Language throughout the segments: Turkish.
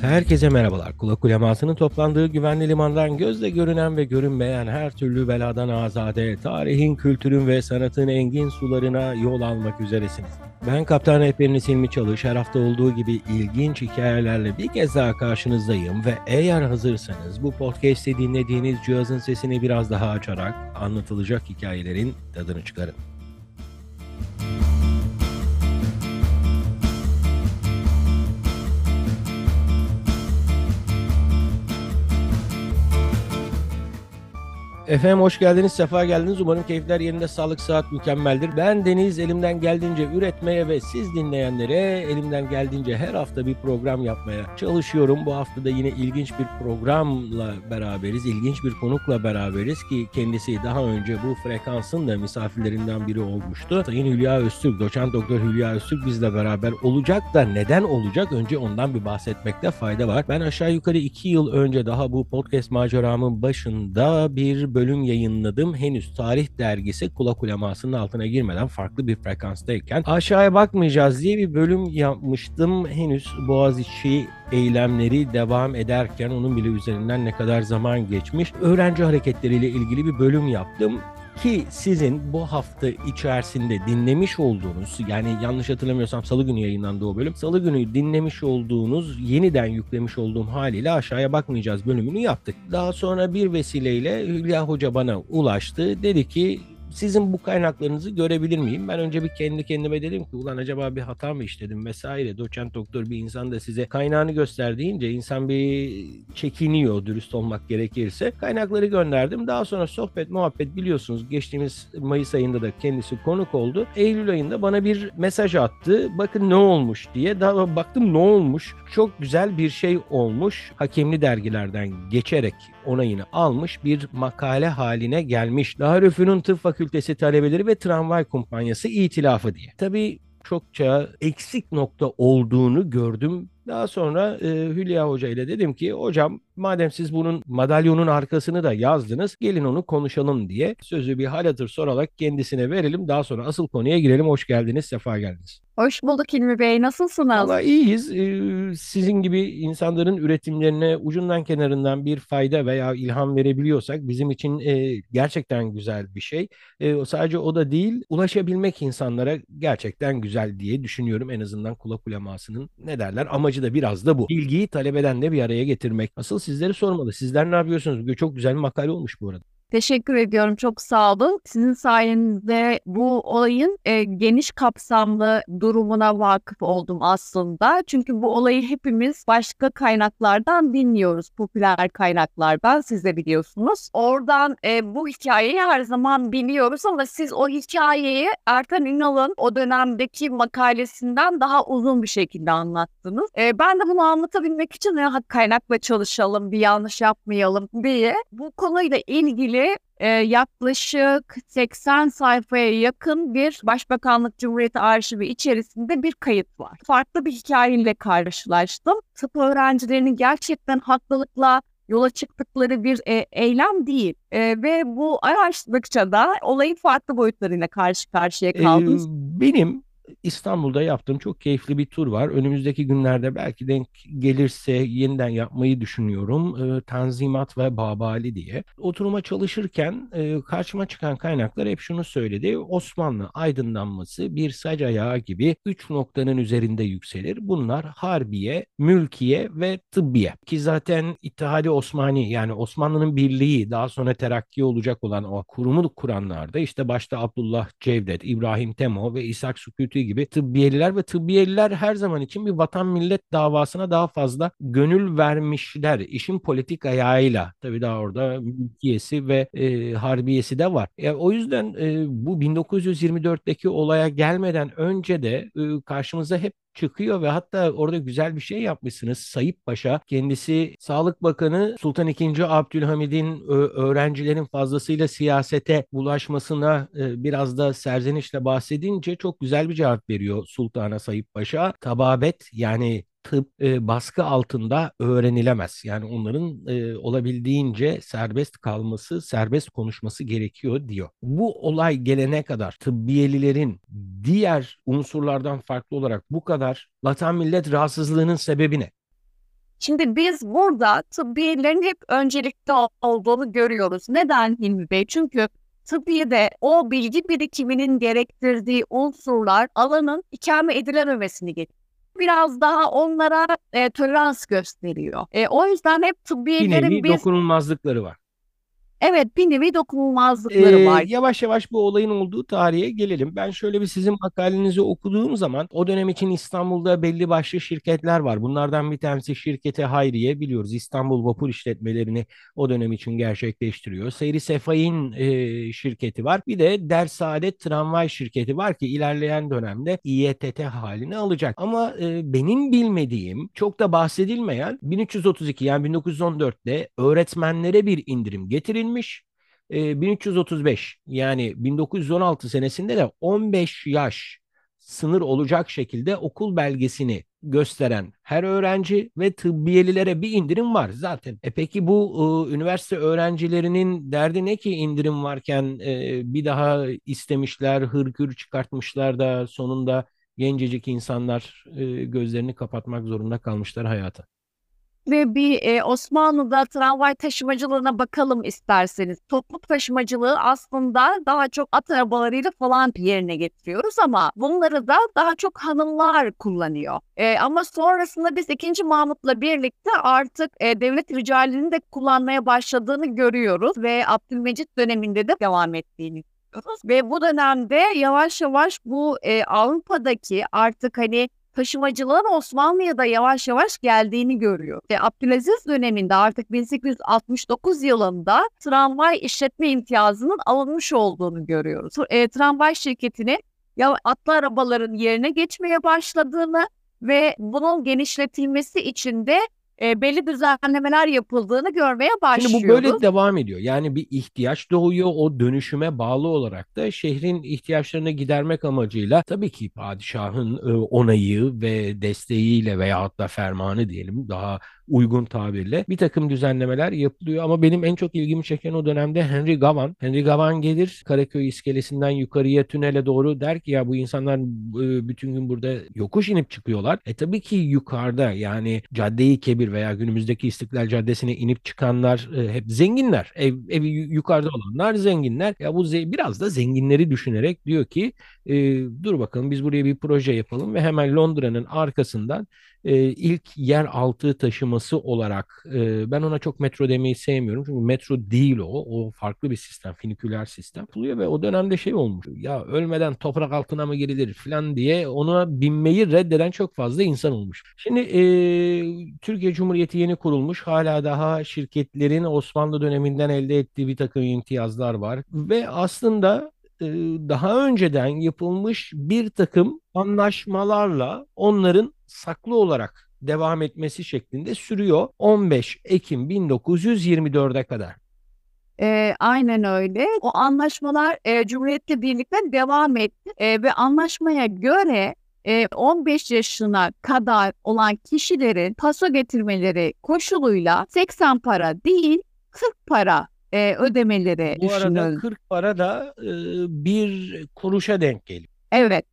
Herkese merhabalar. Kulak ulemasının toplandığı güvenli limandan gözle görünen ve görünmeyen her türlü beladan azade, tarihin, kültürün ve sanatın engin sularına yol almak üzeresiniz. Ben Kaptan Rehberiniz Hilmi Çalış. Her hafta olduğu gibi ilginç hikayelerle bir kez daha karşınızdayım ve eğer hazırsanız bu podcast'i dinlediğiniz cihazın sesini biraz daha açarak anlatılacak hikayelerin tadını çıkarın. Efendim hoş geldiniz, sefa geldiniz. Umarım keyifler yerinde, sağlık, saat mükemmeldir. Ben Deniz, elimden geldiğince üretmeye ve siz dinleyenlere elimden geldiğince her hafta bir program yapmaya çalışıyorum. Bu hafta da yine ilginç bir programla beraberiz, ilginç bir konukla beraberiz ki kendisi daha önce bu frekansın da misafirlerinden biri olmuştu. Sayın Hülya Öztürk, doçent doktor Hülya Öztürk bizle beraber olacak da neden olacak? Önce ondan bir bahsetmekte fayda var. Ben aşağı yukarı iki yıl önce daha bu podcast maceramın başında bir yayınladım. Henüz tarih dergisi kulak ulemasının altına girmeden farklı bir frekanstayken aşağıya bakmayacağız diye bir bölüm yapmıştım. Henüz Boğaziçi eylemleri devam ederken onun bile üzerinden ne kadar zaman geçmiş. Öğrenci hareketleriyle ilgili bir bölüm yaptım ki sizin bu hafta içerisinde dinlemiş olduğunuz yani yanlış hatırlamıyorsam salı günü yayınlandı o bölüm. Salı günü dinlemiş olduğunuz yeniden yüklemiş olduğum haliyle aşağıya bakmayacağız bölümünü yaptık. Daha sonra bir vesileyle Hülya Hoca bana ulaştı. Dedi ki sizin bu kaynaklarınızı görebilir miyim? Ben önce bir kendi kendime dedim ki ulan acaba bir hata mı işledim vesaire. Doçent doktor bir insan da size kaynağını göster deyince insan bir çekiniyor dürüst olmak gerekirse. Kaynakları gönderdim. Daha sonra sohbet muhabbet biliyorsunuz geçtiğimiz Mayıs ayında da kendisi konuk oldu. Eylül ayında bana bir mesaj attı. Bakın ne olmuş diye. Daha baktım ne olmuş. Çok güzel bir şey olmuş. Hakemli dergilerden geçerek onayını almış bir makale haline gelmiş. Darülfünun Tıp Fakültesi talebeleri ve tramvay kumpanyası itilafı diye. Tabii çokça eksik nokta olduğunu gördüm. Daha sonra e, Hülya Hoca ile dedim ki hocam madem siz bunun madalyonun arkasını da yazdınız gelin onu konuşalım diye sözü bir hal hatır sorarak kendisine verelim. Daha sonra asıl konuya girelim. Hoş geldiniz, sefa geldiniz. Hoş bulduk Hilmi Bey. Nasılsınız? Valla iyiyiz. Ee, sizin gibi insanların üretimlerine ucundan kenarından bir fayda veya ilham verebiliyorsak bizim için e, gerçekten güzel bir şey. E, sadece o da değil, ulaşabilmek insanlara gerçekten güzel diye düşünüyorum. En azından kulak ulemasının ne derler amacı da biraz da bu. Bilgiyi talebeden de bir araya getirmek. Asıl sizleri sormalı. Sizler ne yapıyorsunuz? Çok güzel bir makale olmuş bu arada. Teşekkür ediyorum. Çok sağ olun. Sizin sayenizde bu olayın e, geniş kapsamlı durumuna vakıf oldum aslında. Çünkü bu olayı hepimiz başka kaynaklardan dinliyoruz. Popüler kaynaklardan siz de biliyorsunuz. Oradan e, bu hikayeyi her zaman biliyoruz ama siz o hikayeyi Ertan Ünal'ın o dönemdeki makalesinden daha uzun bir şekilde anlattınız. E, ben de bunu anlatabilmek için kaynakla çalışalım, bir yanlış yapmayalım diye bu konuyla ilgili e, yaklaşık 80 sayfaya yakın bir Başbakanlık Cumhuriyeti arşivi içerisinde bir kayıt var. Farklı bir hikayeyle karşılaştım. Tıp öğrencilerinin gerçekten haklılıkla yola çıktıkları bir e, eylem değil. E, ve bu araştırdıkça da olayın farklı boyutlarıyla karşı karşıya kaldım. Ee, benim İstanbul'da yaptığım çok keyifli bir tur var. Önümüzdeki günlerde belki denk gelirse yeniden yapmayı düşünüyorum. E, Tanzimat ve Babali diye. Oturuma çalışırken e, karşıma çıkan kaynaklar hep şunu söyledi. Osmanlı aydınlanması bir sac ayağı gibi üç noktanın üzerinde yükselir. Bunlar Harbiye, Mülkiye ve Tıbbiye. Ki zaten İttihadi Osmani yani Osmanlı'nın birliği daha sonra terakki olacak olan o kurumu kuranlarda işte başta Abdullah Cevdet, İbrahim Temo ve İshak Sükütü gibi tıbbiyeliler ve tıbbiyeliler her zaman için bir vatan millet davasına daha fazla gönül vermişler. İşin politik ayağıyla tabii daha orada mülkiyesi ve e, harbiyesi de var. E, o yüzden e, bu 1924'teki olaya gelmeden önce de e, karşımıza hep çıkıyor ve hatta orada güzel bir şey yapmışsınız. Sayıp Paşa kendisi Sağlık Bakanı Sultan II. Abdülhamid'in öğrencilerin fazlasıyla siyasete bulaşmasına biraz da serzenişle bahsedince çok güzel bir cevap veriyor Sultan'a Sayıp Paşa. Tababet yani tıp e, baskı altında öğrenilemez. Yani onların e, olabildiğince serbest kalması, serbest konuşması gerekiyor diyor. Bu olay gelene kadar tıbbiyelilerin diğer unsurlardan farklı olarak bu kadar vatan millet rahatsızlığının sebebi ne? Şimdi biz burada tıbbiyelerin hep öncelikli olduğunu görüyoruz. Neden Hilmi Bey? Çünkü tıbbiyede o bilgi birikiminin gerektirdiği unsurlar alanın ikame edilememesini getiriyor. Biraz daha onlara e, tolerans gösteriyor. E, o yüzden hep Bir tıbbiyelerin nevi biz dokunulmazlıkları var. Evet bir nevi dokunulmazlıkları Ee, var. yavaş yavaş bu olayın olduğu tarihe gelelim. Ben şöyle bir sizin makalenizi okuduğum zaman o dönem için İstanbul'da belli başlı şirketler var. Bunlardan bir tanesi şirketi Hayriye biliyoruz. İstanbul Vapur işletmelerini o dönem için gerçekleştiriyor. Seyri Sefay'ın e, şirketi var. Bir de Dersaadet Tramvay şirketi var ki ilerleyen dönemde İETT halini alacak. Ama e, benim bilmediğim, çok da bahsedilmeyen 1332 yani 1914'te öğretmenlere bir indirim getirilmiş. E, 1335 yani 1916 senesinde de 15 yaş sınır olacak şekilde okul belgesini gösteren her öğrenci ve tıbbiyelilere bir indirim var zaten. E peki bu e, üniversite öğrencilerinin derdi ne ki indirim varken e, bir daha istemişler, hırgür çıkartmışlar da sonunda gencecik insanlar e, gözlerini kapatmak zorunda kalmışlar hayata. Ve bir e, Osmanlı'da tramvay taşımacılığına bakalım isterseniz. Toplu taşımacılığı aslında daha çok at arabalarıyla falan yerine getiriyoruz ama bunları da daha çok hanımlar kullanıyor. E, ama sonrasında biz 2. Mahmut'la birlikte artık e, devlet ricalinin de kullanmaya başladığını görüyoruz ve Abdülmecit döneminde de devam ettiğini görüyoruz. Ve bu dönemde yavaş yavaş bu e, Avrupa'daki artık hani taşımacılığın Osmanlı'ya da yavaş yavaş geldiğini görüyor. Ve Abdülaziz döneminde artık 1869 yılında tramvay işletme imtiyazının alınmış olduğunu görüyoruz. E, tramvay şirketini ya atlı arabaların yerine geçmeye başladığını ve bunun genişletilmesi için de e, belli düzenlemeler yapıldığını görmeye başlıyoruz. Şimdi bu böyle devam ediyor. Yani bir ihtiyaç doğuyor. O dönüşüme bağlı olarak da şehrin ihtiyaçlarını gidermek amacıyla tabii ki padişahın e, onayı ve desteğiyle veyahut da fermanı diyelim daha uygun tabirle bir takım düzenlemeler yapılıyor. Ama benim en çok ilgimi çeken o dönemde Henry Gavan. Henry Gavan gelir Karaköy iskelesinden yukarıya tünele doğru der ki ya bu insanlar e, bütün gün burada yokuş inip çıkıyorlar. E tabii ki yukarıda yani Cadde-i Kebir veya günümüzdeki İstiklal Caddesi'ne inip çıkanlar e, hep zenginler. Ev, evi yukarıda olanlar zenginler. Ya bu biraz da zenginleri düşünerek diyor ki e, dur bakalım biz buraya bir proje yapalım ve hemen Londra'nın arkasından e, ilk yeraltı taşıması olarak e, ben ona çok metro demeyi sevmiyorum. Çünkü metro değil o. O farklı bir sistem. Finiküler sistem. Buluyor ve o dönemde şey olmuş. Ya ölmeden toprak altına mı girilir falan diye ona binmeyi reddeden çok fazla insan olmuş. Şimdi e, Türkiye Cumhuriyeti yeni kurulmuş. Hala daha şirketlerin Osmanlı döneminden elde ettiği bir takım imtiyazlar var. Ve aslında daha önceden yapılmış bir takım anlaşmalarla onların saklı olarak devam etmesi şeklinde sürüyor 15 Ekim 1924'e kadar. E, aynen öyle. O anlaşmalar e, Cumhuriyet'le birlikte devam etti E, ve anlaşmaya göre e, 15 yaşına kadar olan kişilerin paso getirmeleri koşuluyla 80 para değil 40 para e, ödemeleri Bu arada düşünüldü. 40 para da e, bir kuruşa denk geliyor. Evet.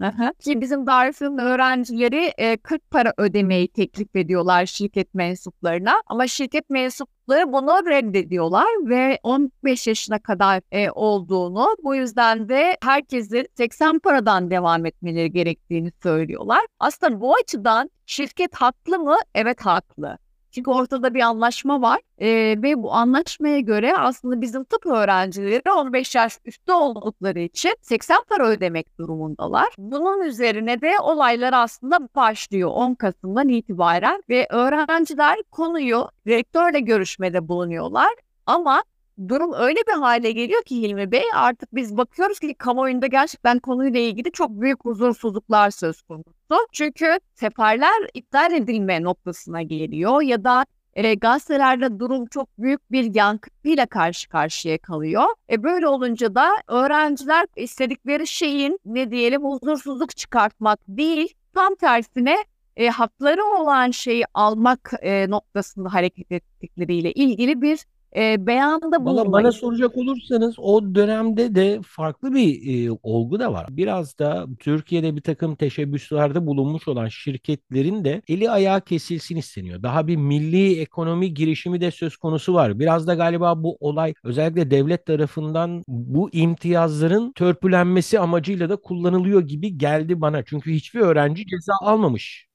Aha. Ki bizim Darülfünun öğrencileri e, 40 para ödemeyi teklif ediyorlar şirket mensuplarına. Ama şirket mensupları bunu reddediyorlar ve 15 yaşına kadar e, olduğunu bu yüzden de herkesin 80 paradan devam etmeleri gerektiğini söylüyorlar. Aslında bu açıdan şirket haklı mı? Evet haklı. Çünkü ortada bir anlaşma var e, ve bu anlaşmaya göre aslında bizim tıp öğrencileri 15 yaş üstü oldukları için 80 para ödemek durumundalar. Bunun üzerine de olaylar aslında başlıyor 10 Kasım'dan itibaren ve öğrenciler konuyu rektörle görüşmede bulunuyorlar ama durum öyle bir hale geliyor ki Hilmi Bey artık biz bakıyoruz ki kamuoyunda gerçekten konuyla ilgili çok büyük huzursuzluklar söz konusu. Çünkü seferler iptal edilme noktasına geliyor ya da e, gazetelerde durum çok büyük bir yankıyla karşı karşıya kalıyor. E, böyle olunca da öğrenciler istedikleri şeyin ne diyelim huzursuzluk çıkartmak değil tam tersine e, hakları olan şeyi almak e, noktasında hareket ettikleriyle ilgili bir e, beyanda Valla bana soracak olursanız o dönemde de farklı bir e, olgu da var. Biraz da Türkiye'de bir takım teşebbüslerde bulunmuş olan şirketlerin de eli ayağı kesilsin isteniyor. Daha bir milli ekonomi girişimi de söz konusu var. Biraz da galiba bu olay özellikle devlet tarafından bu imtiyazların törpülenmesi amacıyla da kullanılıyor gibi geldi bana. Çünkü hiçbir öğrenci ceza almamış.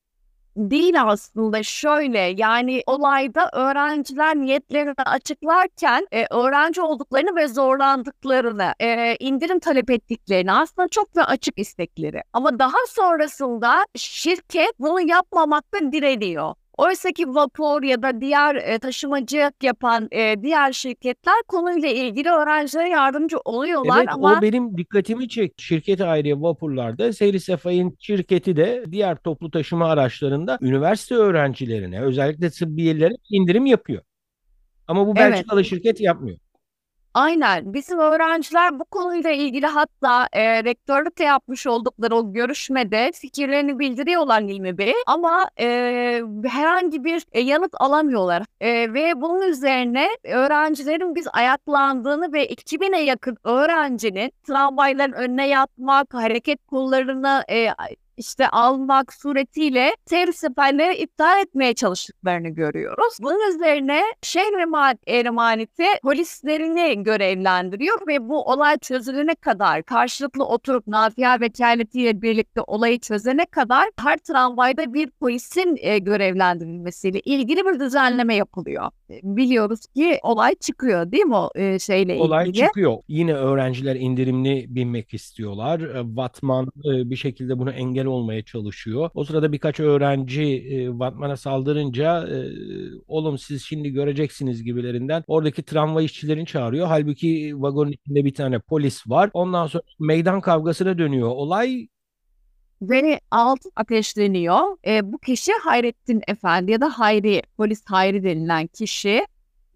Değil aslında şöyle yani olayda öğrenciler niyetlerini açıklarken e, öğrenci olduklarını ve zorlandıklarını, e, indirim talep ettiklerini aslında çok da açık istekleri. Ama daha sonrasında şirket bunu yapmamakta direniyor. Oysa ki vapur ya da diğer e, taşımacılık yapan e, diğer şirketler konuyla ilgili öğrencilere yardımcı oluyorlar Evet ama o benim dikkatimi çekti. Şirket ayrı vapurlarda Seyri Sefay'ın şirketi de diğer toplu taşıma araçlarında üniversite öğrencilerine özellikle tıbbiyelilere indirim yapıyor. Ama bu Evet. Belçikalı şirket yapmıyor. Aynen. Bizim öğrenciler bu konuyla ilgili hatta e, rektörlükle yapmış oldukları o görüşmede fikirlerini bildiriyorlar Hilmi Bey. Ama e, herhangi bir e, yanıt alamıyorlar. E, ve bunun üzerine öğrencilerin biz ayaklandığını ve 2000'e yakın öğrencinin tramvayların önüne yatmak, hareket kollarını e, işte almak suretiyle seyir seferleri iptal etmeye çalıştıklarını görüyoruz. Bunun üzerine şehir ema- emaneti polislerini görevlendiriyor ve bu olay çözülene kadar karşılıklı oturup Nafia vekaletiyle birlikte olayı çözene kadar her tramvayda bir polisin e, görevlendirilmesiyle ilgili bir düzenleme yapılıyor. Biliyoruz ki olay çıkıyor değil mi o e, şeyle Olay ilgili? çıkıyor. Yine öğrenciler indirimli binmek istiyorlar. Vatman e, bir şekilde bunu engel olmaya çalışıyor. O sırada birkaç öğrenci e, Vatman'a saldırınca e, oğlum siz şimdi göreceksiniz gibilerinden oradaki tramvay işçilerini çağırıyor. Halbuki vagonun içinde bir tane polis var. Ondan sonra meydan kavgasına dönüyor. Olay Ve altın ateşleniyor. E, bu kişi Hayrettin Efendi ya da Hayri, polis Hayri denilen kişi.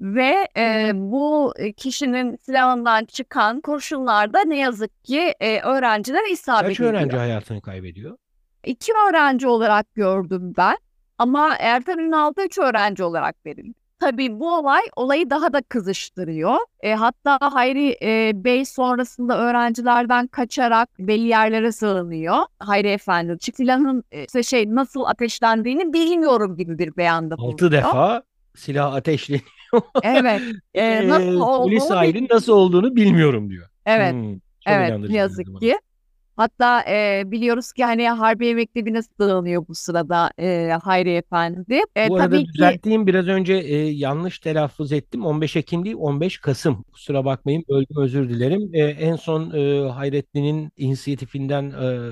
Ve e, bu kişinin silahından çıkan kurşunlarda ne yazık ki e, öğrencilere isabet kaç ediyor. öğrenci hayatını kaybediyor? İki öğrenci olarak gördüm ben. Ama Ertan Ünal'da üç öğrenci olarak verildi. Tabii bu olay olayı daha da kızıştırıyor. E, hatta Hayri e, Bey sonrasında öğrencilerden kaçarak belli yerlere sığınıyor. Hayri Efendi silahın e, işte şey nasıl ateşlendiğini bilmiyorum gibi bir beyanda bulunuyor. Altı defa silah ateşleniyor. Evet. E, Ee, nasıl polis olduğunu sahibinin nasıl olduğunu bilmiyorum diyor. Evet. Hmm, Evet ne yazık ki. Hatta e, biliyoruz ki hani Harbiye Mektebi'ne sığınıyor bu sırada e, Hayri Efendi. E, Bu arada tabii ki düzelttiğim biraz önce e, yanlış telaffuz ettim. 15 Ekim değil 15 Kasım. Kusura bakmayın böldüm özür dilerim. E, en son e, Hayrettin'in inisiyatifinden e,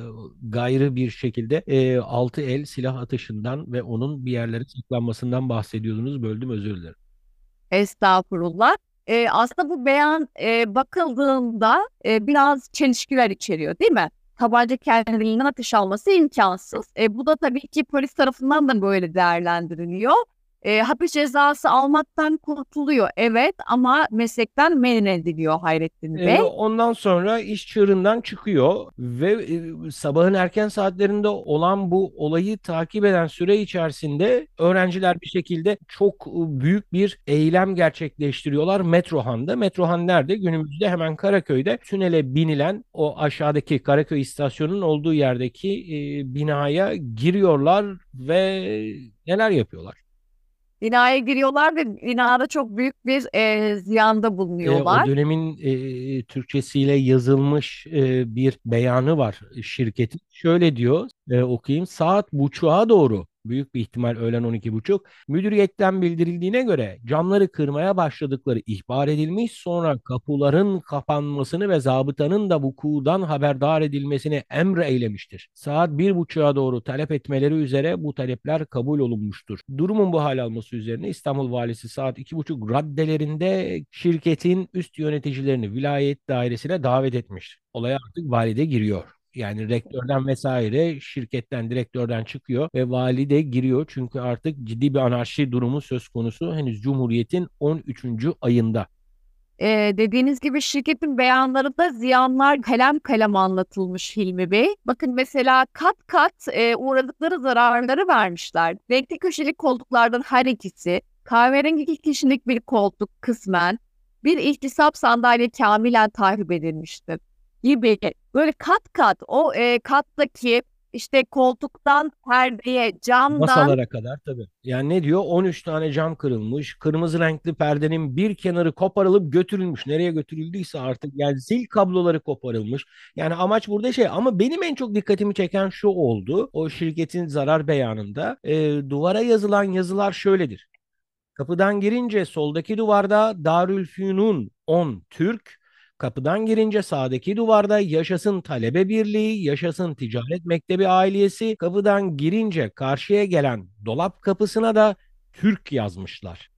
gayrı bir şekilde e, 6 el silah atışından ve onun bir yerlere saklanmasından bahsediyordunuz. Böldüm özür dilerim. estağfurullah. E, aslında bu beyan e, bakıldığında e, biraz çelişkiler içeriyor değil mi? Tabanca kendiliğinden ateş alması imkansız. E, bu da tabii ki polis tarafından da böyle değerlendiriliyor. E, hapis cezası almaktan kurtuluyor evet ama meslekten men ediliyor Hayrettin E, Bey. ondan sonra iş çığırından çıkıyor ve e, sabahın erken saatlerinde olan bu olayı takip eden süre içerisinde öğrenciler bir şekilde çok e, büyük bir eylem gerçekleştiriyorlar Metrohan'da. Metrohan nerede? Günümüzde hemen Karaköy'de tünele binilen o aşağıdaki Karaköy istasyonunun olduğu yerdeki e, binaya giriyorlar ve neler yapıyorlar? Binaya giriyorlar ve binada çok büyük bir e, ziyanda E, o bulunuyorlar. dönemin e, Türkçesiyle yazılmış e, bir beyanı var şirketin. Şöyle diyor, e, okuyayım. Saat buçuğa doğru, büyük bir ihtimal öğlen 12.30, müdüriyetten bildirildiğine göre camları kırmaya başladıkları ihbar edilmiş. Sonra kapıların kapanmasını ve zabıtanın da vukudan haberdar edilmesini emre eylemiştir. Saat bir buçuğa doğru talep etmeleri üzere bu talepler kabul olunmuştur. Durumun bu hal alması üzerine İstanbul Valisi saat iki buçuk raddelerinde şirketin üst yöneticilerini vilayet dairesine davet etmiş. Olaya artık valide giriyor. Yani rektörden vesaire şirketten, direktörden çıkıyor ve vali de giriyor. Çünkü artık ciddi bir anarşi durumu söz konusu. Henüz Cumhuriyet'in 13. ayında. E, dediğiniz gibi şirketin beyanlarında ziyanlar kalem kalem anlatılmış Hilmi Bey. Bakın mesela kat kat e, uğradıkları zararları vermişler. Renkli köşeli koltuklardan her ikisi, kahverengi iki kişilik bir koltuk kısmen, bir ihtisap sandalye kamilen tahrip edilmiştir gibi böyle kat kat o e, kattaki işte koltuktan perdeye, camdan Masalara kadar tabii. Yani ne diyor? 13 tane cam kırılmış. Kırmızı renkli perdenin bir kenarı koparılıp götürülmüş. Nereye götürüldüyse artık yani zil kabloları koparılmış. Yani amaç burada şey ama benim en çok dikkatimi çeken şu oldu. O şirketin zarar beyanında e, duvara yazılan yazılar şöyledir. Kapıdan girince soldaki duvarda Darülfünun 10 Türk, Kapıdan girince sağdaki duvarda yaşasın talebe birliği, yaşasın ticaret mektebi ailesi. Kapıdan girince karşıya gelen dolap kapısına da Türk yazmışlar.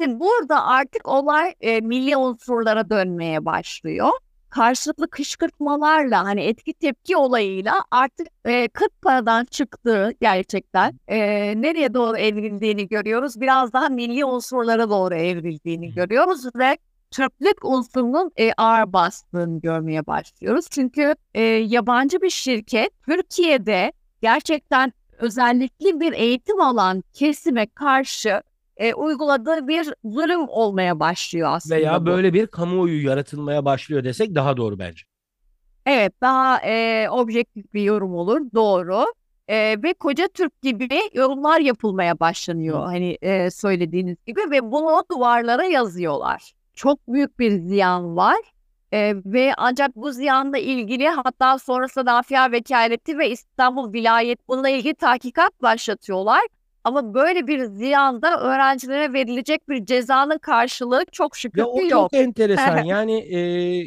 Şimdi burada artık olay e, milli unsurlara dönmeye başlıyor. Karşılıklı kışkırtmalarla hani etki tepki olayıyla artık e, kıt paradan çıktığı gerçekten e, nereye doğru evrildiğini görüyoruz. Biraz daha milli unsurlara doğru evrildiğini görüyoruz ve Türklük unsurunun e, ağır bastığını görmeye başlıyoruz. Çünkü e, yabancı bir şirket Türkiye'de gerçekten özellikle bir eğitim alan kesime karşı e, uyguladığı bir zulüm olmaya başlıyor aslında. Veya bu. böyle bir kamuoyu yaratılmaya başlıyor desek daha doğru bence. Evet daha e, objektif bir yorum olur doğru. E, ve koca Türk gibi yorumlar yapılmaya başlanıyor hani e, söylediğiniz gibi ve bunu duvarlara yazıyorlar. Çok büyük bir ziyan var. E, ve ancak bu ziyanla ilgili hatta sonrasında Nafia Vekaleti ve İstanbul Vilayet bununla ilgili tahkikat başlatıyorlar. Ama böyle bir ziyanda öğrencilere verilecek bir cezanın karşılığı çok şükür Ya o ki çok yok. enteresan. Yani e,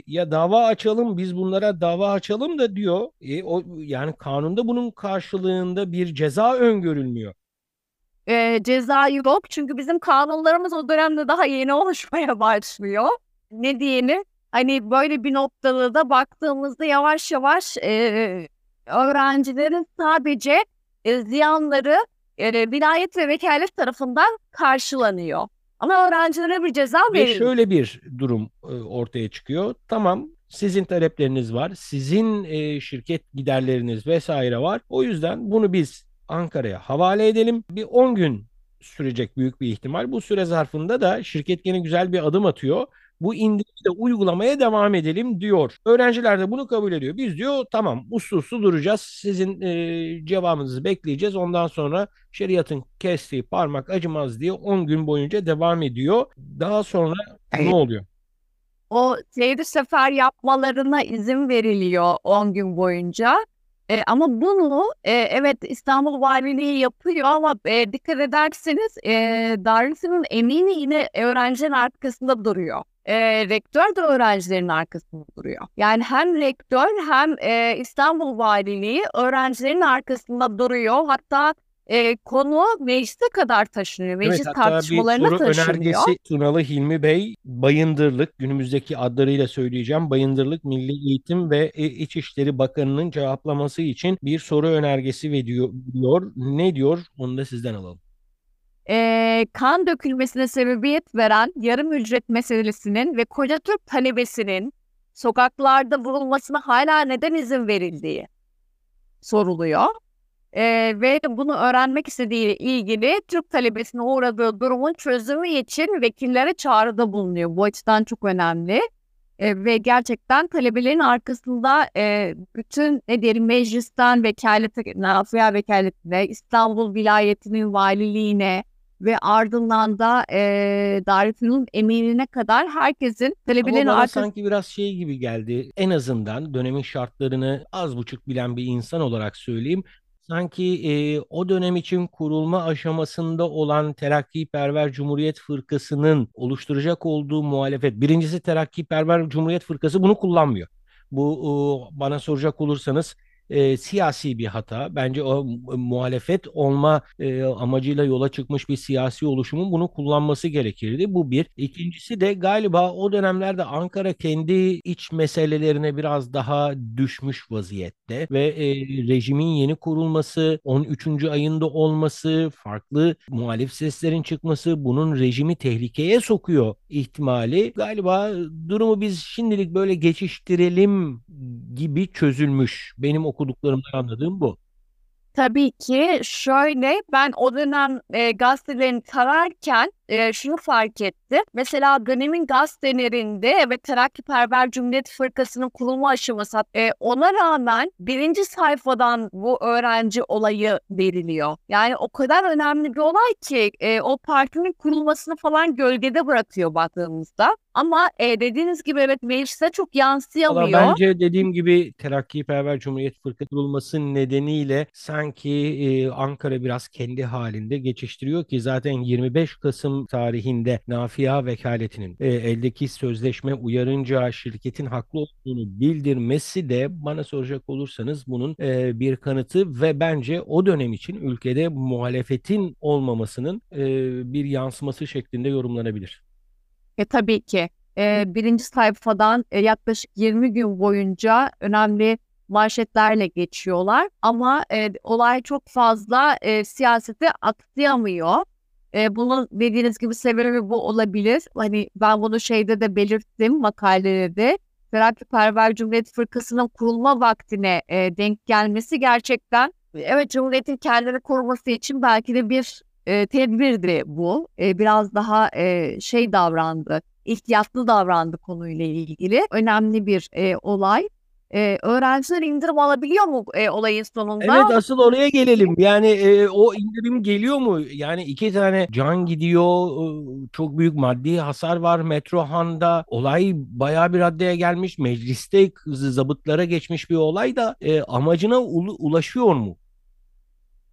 ya dava açalım biz bunlara dava açalım da diyor. E, o yani kanunda bunun karşılığında bir ceza öngörülmüyor. E, ceza yok. Çünkü bizim kanunlarımız o dönemde daha yeni oluşmaya başlıyor. Ne diyelim? Hani böyle bir noktada da baktığımızda yavaş yavaş e, öğrencilerin sadece e, ziyanları e, vilayet ve vekalet tarafından karşılanıyor. Ama öğrencilere bir ceza Ve verilmiyor. şöyle bir durum e, ortaya çıkıyor. Tamam sizin talepleriniz var. Sizin e, şirket giderleriniz vesaire var. O yüzden bunu biz Ankara'ya havale edelim. Bir 10 gün sürecek büyük bir ihtimal. Bu süre zarfında da şirket gene güzel bir adım atıyor. Bu indirimi de uygulamaya devam edelim diyor. Öğrenciler de bunu kabul ediyor. Biz diyor tamam uslu uslu duracağız. Sizin e, cevabınızı bekleyeceğiz. Ondan sonra şeriatın kestiği parmak acımaz diye 10 gün boyunca devam ediyor. Daha sonra ne oluyor? o seyri sefer yapmalarına izin veriliyor 10 gün boyunca. E, ama bunu e, evet İstanbul Valiliği yapıyor ama e, dikkat ederseniz e, Darülfünun emini yine öğrencilerin arkasında duruyor. E, rektör de öğrencilerin arkasında duruyor. Yani hem rektör hem e, İstanbul Valiliği öğrencilerin arkasında duruyor. Hatta e, konu meclise kadar taşınıyor. Meclis Evet, hatta bir tartışmalarına soru taşınıyor. önergesi Tunalı Hilmi Bey Bayındırlık günümüzdeki adlarıyla söyleyeceğim Bayındırlık Milli Eğitim ve İ- İçişleri Bakanı'nın cevaplaması için bir soru önergesi veriyor. diyor. Ne diyor? Onu da sizden alalım. Ee, kan dökülmesine sebebiyet veren yarım ücret meselesinin ve koca Türk talebesinin sokaklarda vurulmasına hala neden izin verildiği soruluyor. Ee, ve bunu öğrenmek istediği ilgili Türk talebesine uğradığı durumun çözümü için vekillere çağrıda bulunuyor. Bu açıdan çok önemli. Ee, ve gerçekten talebelerin arkasında e, bütün ne diyelim meclisten vekalete, Nafia vekaletine, İstanbul vilayetinin valiliğine ve ardından da e, Darülfünun emirine kadar herkesin talebelerin Ama bana arkasında sanki biraz şey gibi geldi. En azından dönemin şartlarını az buçuk bilen bir insan olarak söyleyeyim. Sanki e, o dönem için kurulma aşamasında olan Terakkiperver Cumhuriyet Fırkası'nın oluşturacak olduğu muhalefet. Birincisi Terakkiperver Cumhuriyet Fırkası bunu kullanmıyor. Bu e, bana soracak olursanız e, siyasi bir hata. Bence o e, muhalefet olma e, amacıyla yola çıkmış bir siyasi oluşumun bunu kullanması gerekirdi. Bu bir. İkincisi de galiba o dönemlerde Ankara kendi iç meselelerine biraz daha düşmüş vaziyette ve e, rejimin yeni kurulması, 13. ayında olması, farklı muhalif seslerin çıkması bunun rejimi tehlikeye sokuyor ihtimali. Galiba durumu biz şimdilik böyle geçiştirelim gibi çözülmüş. Benim okuduklarımdan anladığım bu. Tabii ki şöyle ben o dönem e, gazetelerini tararken e, şunu fark ettim. Mesela dönemin gazetelerinde ve Terakkiperver Cumhuriyet Fırkası'nın kurulma aşaması e, ona rağmen birinci sayfadan bu öğrenci olayı veriliyor. Yani o kadar önemli bir olay ki e, o partinin kurulmasını falan gölgede bırakıyor baktığımızda. Ama e, dediğiniz gibi evet meclise çok yansıyamıyor. Valla bence dediğim gibi Terakkiperver Cumhuriyet Fırkası kurulması nedeniyle sanki e, Ankara biraz kendi halinde geçiştiriyor ki zaten 25 Kasım tarihinde Nafia Vekaletinin e, eldeki sözleşme uyarınca şirketin haklı olduğunu bildirmesi de bana soracak olursanız bunun e, bir kanıtı ve bence o dönem için ülkede muhalefetin olmamasının e, bir yansıması şeklinde yorumlanabilir. E, tabii ki. E, birinci sayfadan e, yaklaşık 20 gün boyunca önemli manşetlerle geçiyorlar. Ama e, olay çok fazla e, siyasete aksayamıyor. E, bunun dediğiniz gibi sebebi bu olabilir. Hani ben bunu şeyde de belirttim makalede. Terakkiperver Cumhuriyet Fırkası'nın kurulma vaktine e, denk gelmesi gerçekten evet Cumhuriyet'in kendini koruması için belki de bir e, tedbirdi bu. E, biraz daha e, şey davrandı, ihtiyatlı davrandı konuyla ilgili. Önemli bir e, olay. E, öğrenciler indirim alabiliyor mu e, olayın sonunda? Evet asıl oraya gelelim. Yani e, o indirim geliyor mu? Yani iki tane can gidiyor. e, Çok büyük maddi hasar var Metrohan'da. Olay bayağı bir raddeye gelmiş. Mecliste zabıtlara geçmiş bir olay da e, amacına ulu- ulaşıyor mu?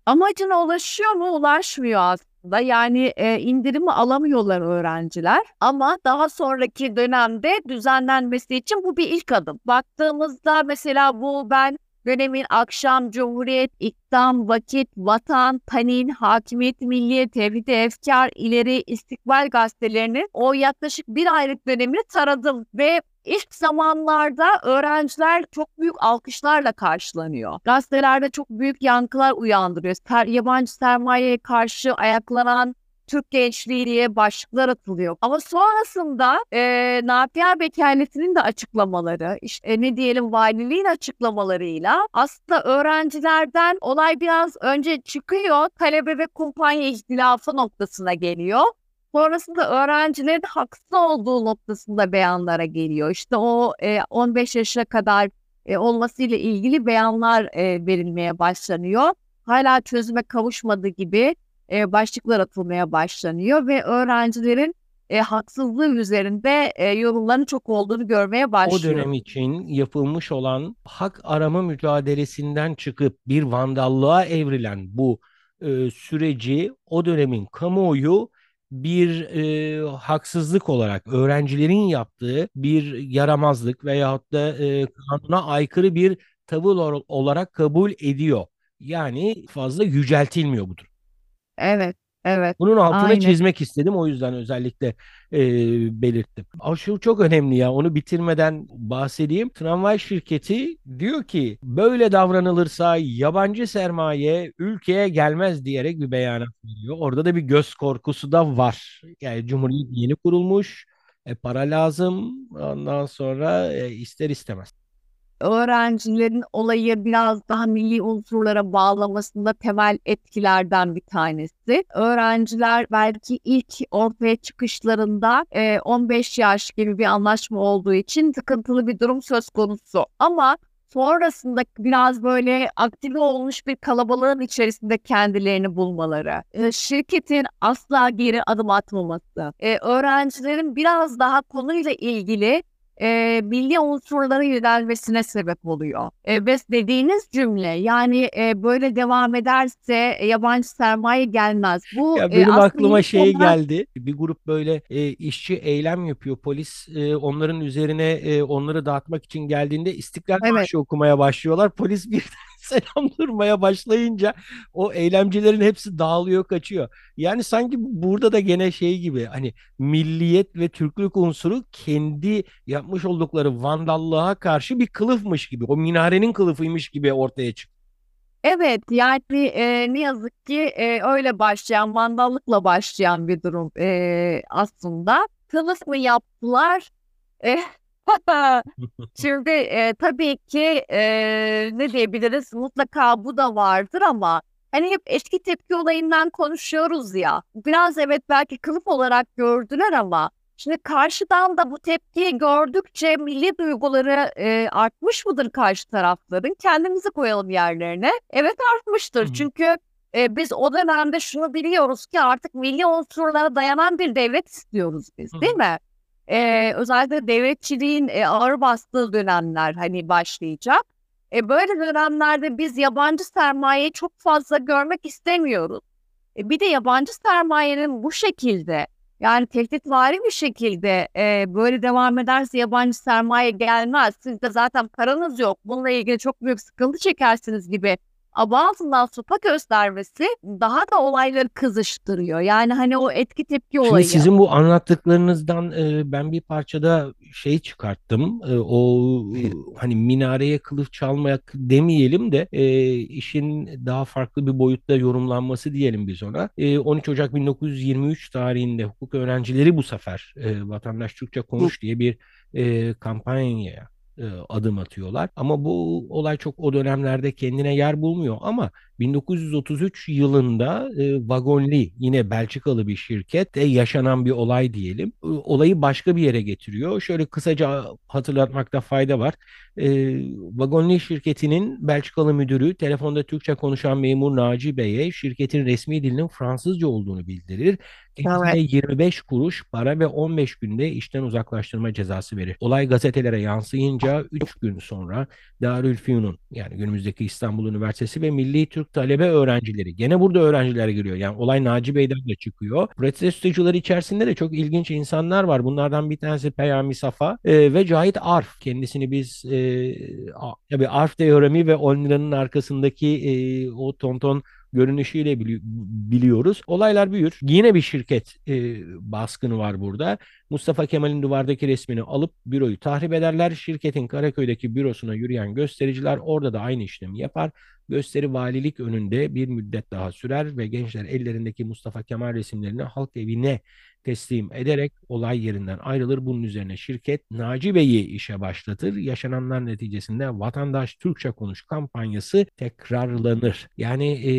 Amacına ulaşıyor mu? Ulaşmıyor aslında. Yani e, indirimi alamıyorlar öğrenciler. Ama daha sonraki dönemde düzenlenmesi için bu bir ilk adım. Baktığımızda mesela bu ben dönemin Akşam, Cumhuriyet, İktam, Vakit, Vatan, Tanin, Hakimiyet Milliye, Tevhid-i Efkar, İleri, İstikbal gazetelerinin o yaklaşık bir aylık dönemini taradım ve İlk zamanlarda öğrenciler çok büyük alkışlarla karşılanıyor. Gazetelerde çok büyük yankılar uyandırıyor. Ser, yabancı sermayeye karşı ayaklanan Türk gençliği diye başlıklar atılıyor. Ama sonrasında e, Nafia Bekalesi'nin de açıklamaları, işte e, ne diyelim valiliğin açıklamalarıyla aslında öğrencilerden olay biraz önce çıkıyor, talebe ve kumpanya ihtilafı noktasına geliyor. Sonrasında öğrencilerin haksız olduğu noktasında beyanlara geliyor. İşte o e, 15 yaşına kadar e, olmasıyla ilgili beyanlar e, verilmeye başlanıyor. Hala çözüme kavuşmadığı gibi e, başlıklar atılmaya başlanıyor ve öğrencilerin e, haksızlığı üzerinde e, yorumların çok olduğunu görmeye O başlıyor. dönem için yapılmış olan hak arama mücadelesinden çıkıp bir vandallığa evrilen bu e, süreci o dönemin kamuoyu bir e, haksızlık olarak öğrencilerin yaptığı bir yaramazlık veyahut da e, kanuna aykırı bir tavır olarak kabul ediyor. Yani fazla yüceltilmiyor bu durum. Evet, evet. Bunun altına Aynen. çizmek istedim. O yüzden özellikle e, belirttim. Ama şu çok önemli ya. Onu bitirmeden bahsedeyim. Tramvay şirketi diyor ki böyle davranılırsa yabancı sermaye ülkeye gelmez diyerek bir beyanat veriyor. Orada da bir göz korkusu da var. Yani Cumhuriyet yeni kurulmuş. E, para lazım. Ondan sonra e, ister istemez. Öğrencilerin olayı biraz daha milli unsurlara bağlamasında temel etkilerden bir tanesi. Öğrenciler belki ilk ortaya çıkışlarında e, 15 yaş gibi bir anlaşma olduğu için sıkıntılı bir durum söz konusu. Ama sonrasında biraz böyle aktive olmuş bir kalabalığın içerisinde kendilerini bulmaları, e, şirketin asla geri adım atmaması, e, öğrencilerin biraz daha konuyla ilgili e, milli unsurlara yönelmesine sebep oluyor. E, ve dediğiniz cümle yani e, böyle devam ederse e, yabancı sermaye gelmez. Bu Ya e, benim aslında aklıma şey olarak- geldi. Bir grup böyle e, işçi eylem yapıyor. Polis e, onların üzerine e, onları dağıtmak için geldiğinde İstiklal Evet. Marşı okumaya başlıyorlar. Polis birden selam durmaya başlayınca o eylemcilerin hepsi dağılıyor, kaçıyor. Yani sanki burada da gene şey gibi hani milliyet ve Türklük unsuru kendi yapmış oldukları vandallığa karşı bir kılıfmış gibi. O minarenin kılıfıymış gibi ortaya çıktı. Evet yani e, ne yazık ki e, öyle başlayan vandallıkla başlayan bir durum e, aslında. Kılıf mı yaptılar? E, Şimdi e, tabii ki e, ne diyebiliriz mutlaka bu da vardır ama hani hep eski tepki olayından konuşuyoruz ya. Biraz evet belki kılıf olarak gördüler ama şimdi karşıdan da bu tepkiyi gördükçe milli duyguları e, artmış mıdır karşı tarafların? Kendimizi koyalım yerlerine. Evet artmıştır. Hı. Çünkü e, biz o dönemde şunu biliyoruz ki artık milli unsurlara dayanan bir devlet istiyoruz biz değil mi? E, özellikle devletçiliğin e, ağır bastığı dönemler hani başlayacak. E, böyle dönemlerde biz yabancı sermayeyi çok fazla görmek istemiyoruz. E, bir de yabancı sermayenin bu şekilde yani tehditvari bir şekilde e, böyle devam ederse yabancı sermaye gelmez. Siz de zaten paranız yok. Bununla ilgili çok büyük sıkıntı çekersiniz gibi abartından sopa göstermesi daha da olayları kızıştırıyor. Yani hani o etki tepki Şimdi olayı. sizin bu anlattıklarınızdan e, ben bir parçada şey çıkarttım. E, o e, hani minareye kılıf çalmak demeyelim de e, işin daha farklı bir boyutta yorumlanması diyelim biz ona. E, 13 Ocak 1923 tarihinde hukuk öğrencileri bu sefer e, Vatandaş Türkçe Konuş diye bir e, kampanyaya e, adım atıyorlar. Ama bu olay çok o dönemlerde kendine yer bulmuyor. Ama 1933 yılında e, Vagonli yine Belçikalı bir şirkette yaşanan bir olay diyelim. E, Olayı başka bir yere getiriyor. Şöyle kısaca hatırlatmakta fayda var. E, Vagonli şirketinin Belçikalı müdürü telefonda Türkçe konuşan memur Naci Bey'e şirketin resmi dilinin Fransızca olduğunu bildirir. Kendisine Evet. 25 kuruş para ve 15 günde işten uzaklaştırma cezası verir. Olay gazetelere yansıyınca 3 gün sonra Darülfünun yani günümüzdeki İstanbul Üniversitesi ve Milli Türk Talebe öğrencileri gene burada öğrenciler giriyor. Yani olay Naci Bey'den de çıkıyor. Protestocular içerisinde de çok ilginç insanlar var. Bunlardan bir tanesi Peyami Safa e, ve Cahit Arf. Kendisini biz e, tabii Arf teoremi ve 10 liranın arkasındaki e, o tonton görünüşüyle bili- biliyoruz. Olaylar büyür. Yine bir şirket e, baskını var burada. Mustafa Kemal'in duvardaki resmini alıp büroyu tahrip ederler. Şirketin Karaköy'deki bürosuna yürüyen göstericiler orada da aynı işlemi yapar. Gösteri valilik önünde bir müddet daha sürer ve gençler ellerindeki Mustafa Kemal resimlerini halk evine teslim ederek olay yerinden ayrılır. Bunun üzerine şirket Naci Bey'i işe başlatır. Yaşananlar neticesinde Vatandaş Türkçe Konuş kampanyası tekrarlanır. Yani e,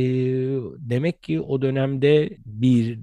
demek ki o dönemde bir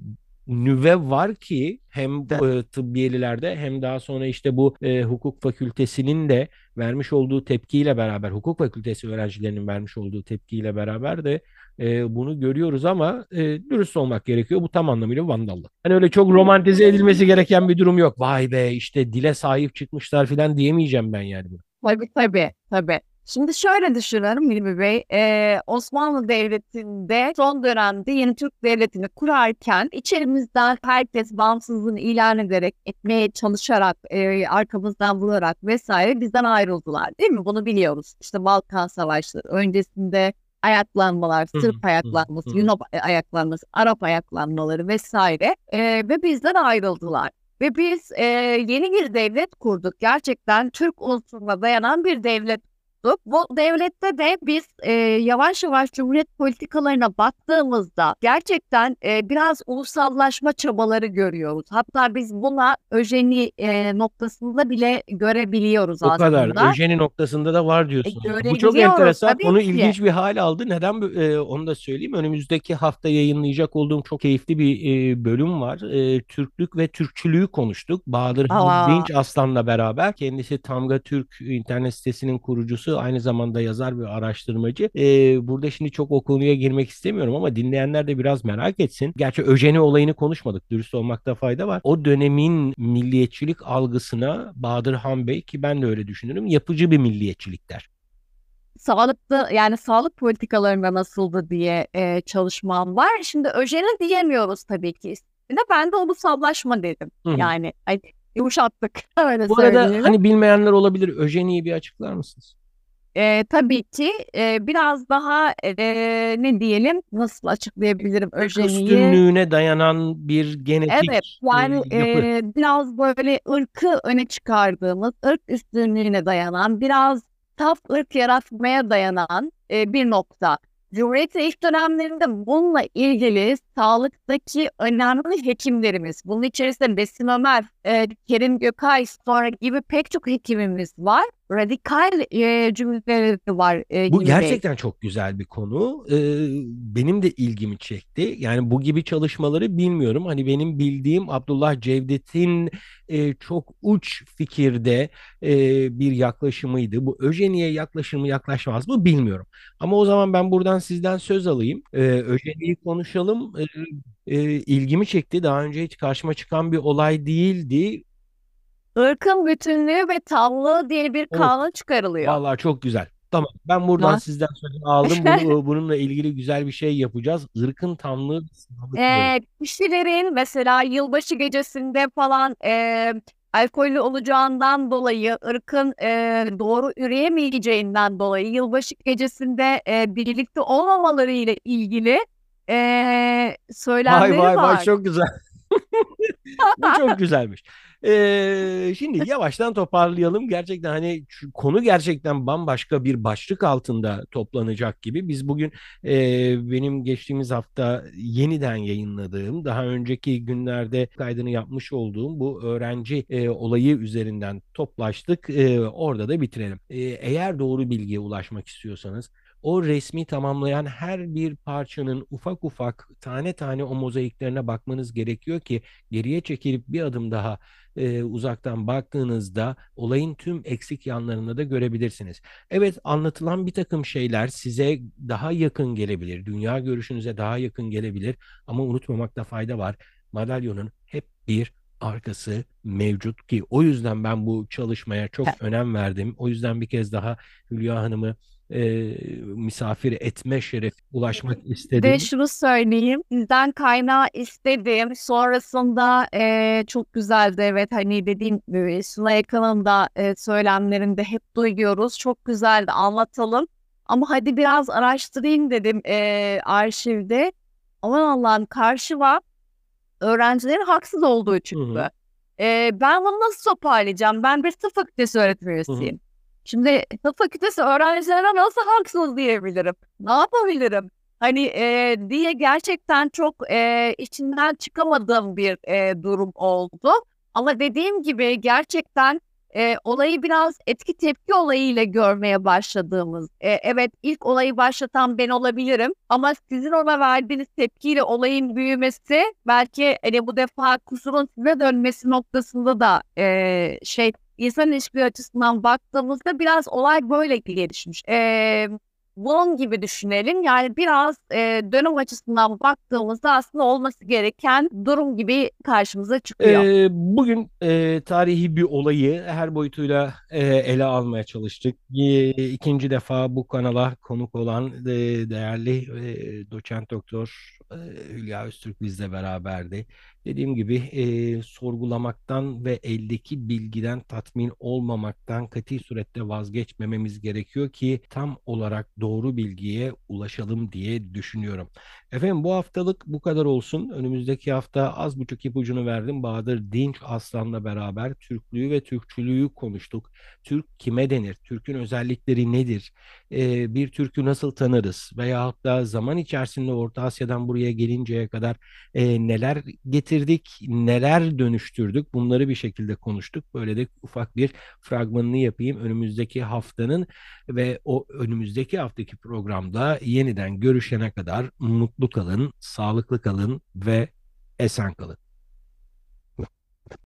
nüve var ki hem e, tıbbiyelilerde hem daha sonra işte bu e, hukuk fakültesinin de vermiş olduğu tepkiyle beraber hukuk fakültesi öğrencilerinin vermiş olduğu tepkiyle beraber de e, bunu görüyoruz ama e, dürüst olmak gerekiyor. Bu tam anlamıyla vandallık. Hani öyle çok romantize edilmesi gereken bir durum yok. Vay be işte dile sahip çıkmışlar falan diyemeyeceğim ben yani. bunu. Tabii tabii tabii. Şimdi şöyle düşünüyorum Hilmi Bey, eee, Osmanlı Devleti'nde son dönemde yeni Türk Devleti'ni kurarken içerimizden herkes bağımsızlığını ilan ederek, etmeye çalışarak, eee, arkamızdan vurarak vesaire bizden ayrıldılar değil mi? Bunu biliyoruz. İşte Balkan Savaşları, öncesinde ayaklanmalar, Sırp ayaklanması. Yunan ayaklanması, Arap ayaklanmaları vesaire eee, ve bizden ayrıldılar. Ve biz eee, yeni bir devlet kurduk. Gerçekten Türk unsuruna dayanan bir devlet kurduk. Bu devlette de biz eee, yavaş yavaş Cumhuriyet politikalarına baktığımızda gerçekten eee, biraz ulusallaşma çabaları görüyoruz. Hatta biz buna öjeni eee, noktasında bile görebiliyoruz O kadar. aslında. Öjeni noktasında da var diyorsunuz. Bu çok enteresan. Konu ki. ilginç bir hal aldı. Neden? e, onu da söyleyeyim. Önümüzdeki hafta yayınlayacak olduğum çok keyifli bir e, bölüm var. E, Türklük ve Türkçülüğü konuştuk. Bahadır. Dinç Aslan'la beraber. Kendisi Tamga Türk internet sitesinin kurucusu. Aynı zamanda yazar ve araştırmacı. E, burada şimdi çok o konuya girmek istemiyorum ama dinleyenler de biraz merak etsin. Gerçi öjeni olayını konuşmadık. Dürüst olmakta fayda var. O dönemin milliyetçilik algısına Bahadır Han Bey ki ben de öyle düşünürüm. Yapıcı bir milliyetçilik der. sağlıklı yani sağlık politikalarında nasıldı diye e, çalışmam var. Şimdi öjeni diyemiyoruz tabii ki ismine. Ben de ulusallaşma dedim. Hı hı. Yani ay, yumuşattık. Öyle Bu arada hani bilmeyenler olabilir. Öjeni'yi bir açıklar mısınız? E, tabii ki e, biraz daha e, ne diyelim nasıl açıklayabilirim öjeniyi? üstünlüğüne dayanan bir genetik Evet yani e, yapı. biraz böyle ırkı öne çıkardığımız, ırk üstünlüğüne dayanan, biraz saf ırk yaratmaya dayanan e, bir nokta. Cumhuriyet'in ilk dönemlerinde bununla ilgili sağlıktaki önemli hekimlerimiz, bunun içerisinde Besim Ömer, e, Kerim Gökay sonra gibi pek çok hekimimiz var. Radikal e, cümleleri var e, Bu Hilmi Bey. gerçekten çok güzel bir konu. Ee, benim de ilgimi çekti. Yani bu gibi çalışmaları bilmiyorum. Hani benim bildiğim Abdullah Cevdet'in e, çok uç fikirde e, bir yaklaşımıydı. Bu öjeniye yaklaşır mı yaklaşmaz mı bilmiyorum. Ama o zaman ben buradan sizden söz alayım. Ee, öjeniyi konuşalım. Ee, e, ilgimi çekti. Daha önce hiç karşıma çıkan bir olay değildi. Irkın bütünlüğü ve tamlığı diye bir Of, kanun çıkarılıyor. Vallahi çok güzel. Tamam. Ben buradan Ha? sizden sözü aldım. Bunu, bununla ilgili güzel bir şey yapacağız. Irkın tamlığı ve. Ee, kişilerin mesela yılbaşı gecesinde falan e, alkollü olacağından dolayı, ırkın e, doğru üreyemeyeceğinden dolayı yılbaşı gecesinde e, birlikte olmamaları ile ilgili e, Vay söylemleri vay vay var. çok güzel. Bu çok güzelmiş. Ee, şimdi yavaştan toparlayalım. Gerçekten hani konu gerçekten bambaşka bir başlık altında toplanacak gibi. Biz bugün e, benim geçtiğimiz hafta yeniden yayınladığım, daha önceki günlerde kaydını yapmış olduğum bu öğrenci e, olayı üzerinden toplaştık. E, orada da bitirelim. E, eğer doğru bilgiye ulaşmak istiyorsanız o resmi tamamlayan her bir parçanın ufak ufak tane tane o mozaiklerine bakmanız gerekiyor ki geriye çekilip bir adım daha e, uzaktan baktığınızda olayın tüm eksik yanlarını da görebilirsiniz. Evet anlatılan bir takım şeyler size daha yakın gelebilir, dünya görüşünüze daha yakın gelebilir ama unutmamakta fayda var. Madalyonun hep bir arkası mevcut ki o yüzden ben bu çalışmaya çok önem verdim. O yüzden bir kez daha Hülya Hanım'ı e, misafir etme şerefi ulaşmak istedim. Ve şunu söyleyeyim, sizden kaynağı istedim. Sonrasında e, çok güzeldi evet hani dediğim gibi Suna Yakın'ın da e, söylemlerinde hep duyuyoruz. Çok güzeldi anlatalım. Ama hadi biraz araştırayım dedim e, arşivde. Aman Allah'ım karşıma öğrencilerin haksız olduğu Hı hı. çıktı. E, ben bunu nasıl toparlayacağım? Ben bir tıp fakültesi öğretim üyesiyim. Şimdi tıp fakültesi öğrencilerine nasıl haksız diyebilirim? Ne yapabilirim? Hani e, diye gerçekten çok e, içinden çıkamadığım bir e, durum oldu. Ama dediğim gibi gerçekten e, olayı biraz etki tepki olayıyla görmeye başladığımız. E, evet ilk olayı başlatan ben olabilirim ama sizin ona verdiğiniz tepkiyle olayın büyümesi belki hani bu defa kusurun size dönmesi noktasında da e, şey insan ilişkileri açısından baktığımızda biraz olay böyle gelişmiş. Ee, bunun gibi düşünelim. Yani biraz e, dönem açısından baktığımızda aslında olması gereken durum gibi karşımıza çıkıyor. Ee, bugün e, tarihi bir olayı her boyutuyla e, ele almaya çalıştık. E, ikinci defa bu kanala konuk olan e, değerli e, doçent doktor e, Hülya Öztürk bizle beraberdi. Dediğim gibi e, sorgulamaktan ve eldeki bilgiden tatmin olmamaktan kati surette vazgeçmememiz gerekiyor ki tam olarak doğru bilgiye ulaşalım diye düşünüyorum. Efendim bu haftalık bu kadar olsun. Önümüzdeki hafta az buçuk ipucunu verdim. Bahadır Dinç Aslan'la beraber Türklüğü ve Türkçülüğü konuştuk. Türk kime denir? Türk'ün özellikleri nedir? Ee, bir Türk'ü nasıl tanırız? Veyahut da zaman içerisinde Orta Asya'dan buraya gelinceye kadar e, neler getirdik, neler dönüştürdük? Bunları bir şekilde konuştuk. Böyle de ufak bir fragmanını yapayım. Önümüzdeki haftanın ve o önümüzdeki haftaki programda yeniden görüşene kadar mutlu kalın, sağlıklı kalın ve esen kalın.